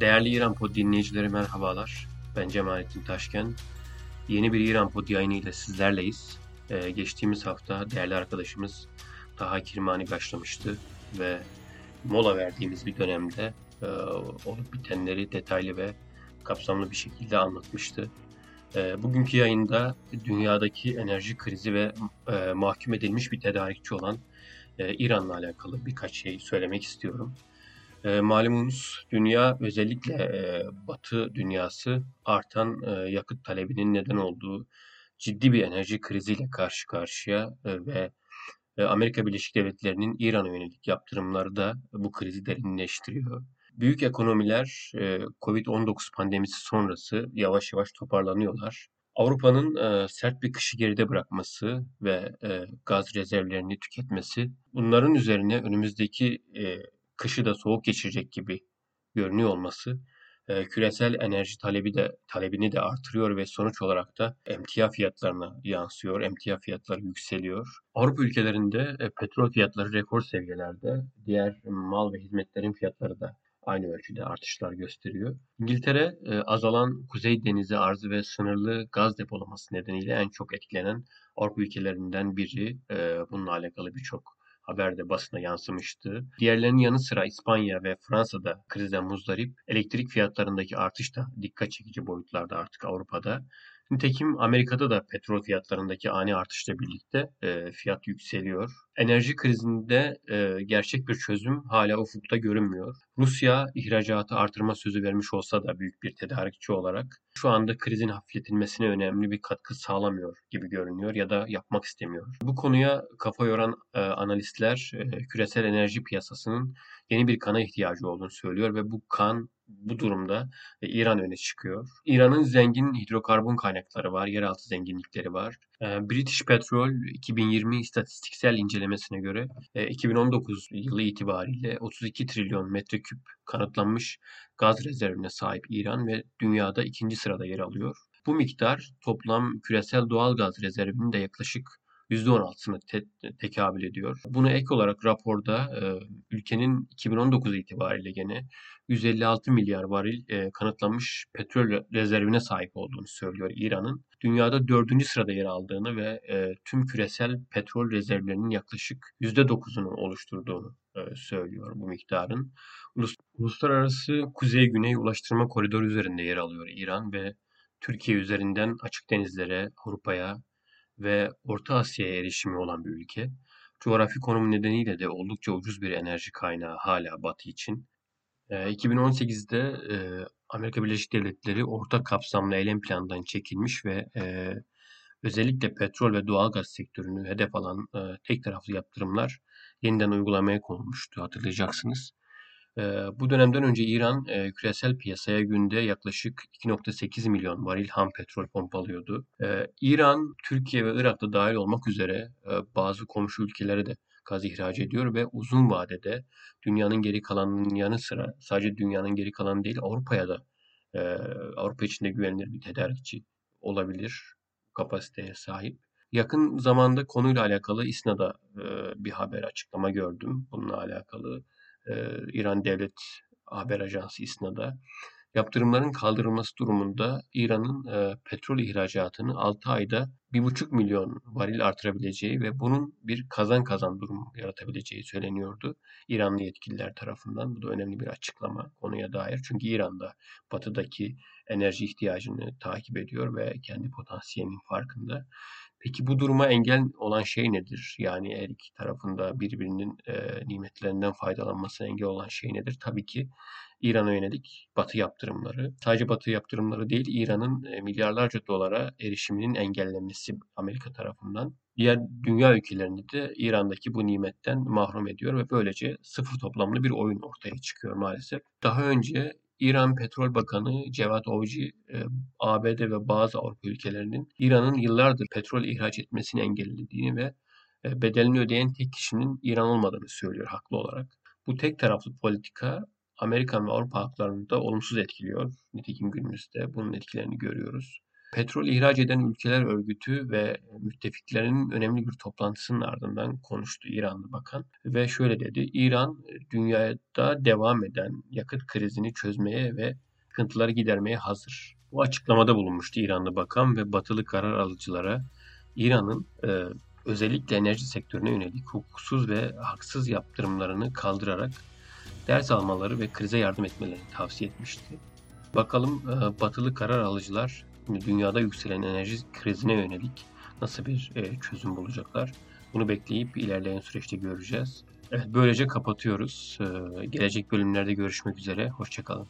Değerli İran Pod dinleyicileri merhabalar. Ben Cemalettin Taşken. Yeni bir İran Pod yayını ile sizlerleyiz. Ee, geçtiğimiz hafta değerli arkadaşımız Taha Kirmani başlamıştı ve mola verdiğimiz bir dönemde e, olup bitenleri detaylı ve kapsamlı bir şekilde anlatmıştı. E, bugünkü yayında dünyadaki enerji krizi ve e, mahkum edilmiş bir tedarikçi olan e, İran'la alakalı birkaç şey söylemek istiyorum. E, malumunuz dünya özellikle e, Batı dünyası artan e, yakıt talebinin neden olduğu ciddi bir enerji kriziyle karşı karşıya e, ve e, Amerika Birleşik Devletleri'nin İran'a yönelik yaptırımları da bu krizi derinleştiriyor. Büyük ekonomiler e, Covid-19 pandemisi sonrası yavaş yavaş toparlanıyorlar. Avrupa'nın e, sert bir kışı geride bırakması ve e, gaz rezervlerini tüketmesi bunların üzerine önümüzdeki e, kışı da soğuk geçirecek gibi görünüyor olması e, küresel enerji talebi de talebini de artırıyor ve sonuç olarak da emtia fiyatlarına yansıyor. Emtia fiyatları yükseliyor. Avrupa ülkelerinde e, petrol fiyatları rekor seviyelerde. Diğer mal ve hizmetlerin fiyatları da aynı ölçüde artışlar gösteriyor. İngiltere e, azalan Kuzey Denizi arzı ve sınırlı gaz depolaması nedeniyle en çok etkilenen Avrupa ülkelerinden biri. Bununla alakalı birçok haberde basına yansımıştı. Diğerlerinin yanı sıra İspanya ve Fransa'da krizden muzdarip elektrik fiyatlarındaki artış da dikkat çekici boyutlarda artık Avrupa'da. Nitekim Amerika'da da petrol fiyatlarındaki ani artışla birlikte e, fiyat yükseliyor. Enerji krizinde e, gerçek bir çözüm hala ufukta görünmüyor. Rusya ihracatı artırma sözü vermiş olsa da büyük bir tedarikçi olarak şu anda krizin hafifletilmesine önemli bir katkı sağlamıyor gibi görünüyor ya da yapmak istemiyor. Bu konuya kafa yoran e, analistler e, küresel enerji piyasasının yeni bir kana ihtiyacı olduğunu söylüyor ve bu kan bu durumda e, İran öne çıkıyor. İran'ın zengin hidrokarbon kaynakları var, yeraltı zenginlikleri var. E, British Petrol 2020 istatistiksel incelemesine göre e, 2019 yılı itibariyle 32 trilyon metreküp kanıtlanmış gaz rezervine sahip İran ve dünyada ikinci sırada yer alıyor. Bu miktar toplam küresel doğal gaz rezervinin de yaklaşık %16'sını te- tekabül ediyor. Buna ek olarak raporda e, ülkenin 2019 itibariyle gene 156 milyar varil e, kanıtlanmış petrol rezervine sahip olduğunu söylüyor İran'ın. Dünyada dördüncü sırada yer aldığını ve e, tüm küresel petrol rezervlerinin yaklaşık %9'unu oluşturduğunu e, söylüyor bu miktarın. Ulus, Uluslararası Kuzey-Güney Ulaştırma Koridoru üzerinde yer alıyor İran ve Türkiye üzerinden açık denizlere, Avrupa'ya ve Orta Asya'ya erişimi olan bir ülke. Coğrafi konumu nedeniyle de oldukça ucuz bir enerji kaynağı hala Batı için. 2018'de e, Amerika Birleşik Devletleri orta kapsamlı eylem planından çekilmiş ve e, özellikle petrol ve doğalgaz sektörünü hedef alan e, tek taraflı yaptırımlar yeniden uygulamaya konulmuştu hatırlayacaksınız. Bu dönemden önce İran küresel piyasaya günde yaklaşık 2.8 milyon varil ham petrol pompalıyordu. İran, Türkiye ve Irak'ta dahil olmak üzere bazı komşu ülkelere de gaz ihraç ediyor ve uzun vadede dünyanın geri kalanının yanı sıra sadece dünyanın geri kalanı değil Avrupa'ya da Avrupa içinde güvenilir bir tedarikçi olabilir kapasiteye sahip. Yakın zamanda konuyla alakalı İSNA'da bir haber açıklama gördüm bununla alakalı e, İran Devlet Haber Ajansı İSNA'da yaptırımların kaldırılması durumunda İran'ın e, petrol ihracatını 6 ayda 1,5 milyon varil artırabileceği ve bunun bir kazan kazan durum yaratabileceği söyleniyordu. İranlı yetkililer tarafından. Bu da önemli bir açıklama konuya dair. Çünkü İran'da batıdaki enerji ihtiyacını takip ediyor ve kendi potansiyelinin farkında. Peki bu duruma engel olan şey nedir? Yani her iki tarafında birbirinin e, nimetlerinden faydalanmasına engel olan şey nedir? Tabii ki İran'a yönelik Batı yaptırımları. Sadece Batı yaptırımları değil, İran'ın e, milyarlarca dolara erişiminin engellenmesi Amerika tarafından. Diğer dünya ülkelerini de İran'daki bu nimetten mahrum ediyor ve böylece sıfır toplamlı bir oyun ortaya çıkıyor maalesef. Daha önce İran Petrol Bakanı Cevat Ovci, e, ABD ve bazı Avrupa ülkelerinin İran'ın yıllardır petrol ihraç etmesini engellediğini ve e, bedelini ödeyen tek kişinin İran olmadığını söylüyor haklı olarak. Bu tek taraflı politika Amerikan ve Avrupa halklarını da olumsuz etkiliyor. Nitekim günümüzde bunun etkilerini görüyoruz. Petrol ihraç eden ülkeler örgütü ve müttefiklerinin önemli bir toplantısının ardından konuştu İranlı bakan ve şöyle dedi. İran dünyada devam eden yakıt krizini çözmeye ve sıkıntıları gidermeye hazır. Bu açıklamada bulunmuştu İranlı bakan ve batılı karar alıcılara İran'ın e, özellikle enerji sektörüne yönelik hukuksuz ve haksız yaptırımlarını kaldırarak ders almaları ve krize yardım etmelerini tavsiye etmişti. Bakalım e, batılı karar alıcılar dünyada yükselen enerji krizine yönelik nasıl bir e, çözüm bulacaklar? Bunu bekleyip ilerleyen süreçte göreceğiz. Evet böylece kapatıyoruz. E, gelecek bölümlerde görüşmek üzere. Hoşçakalın.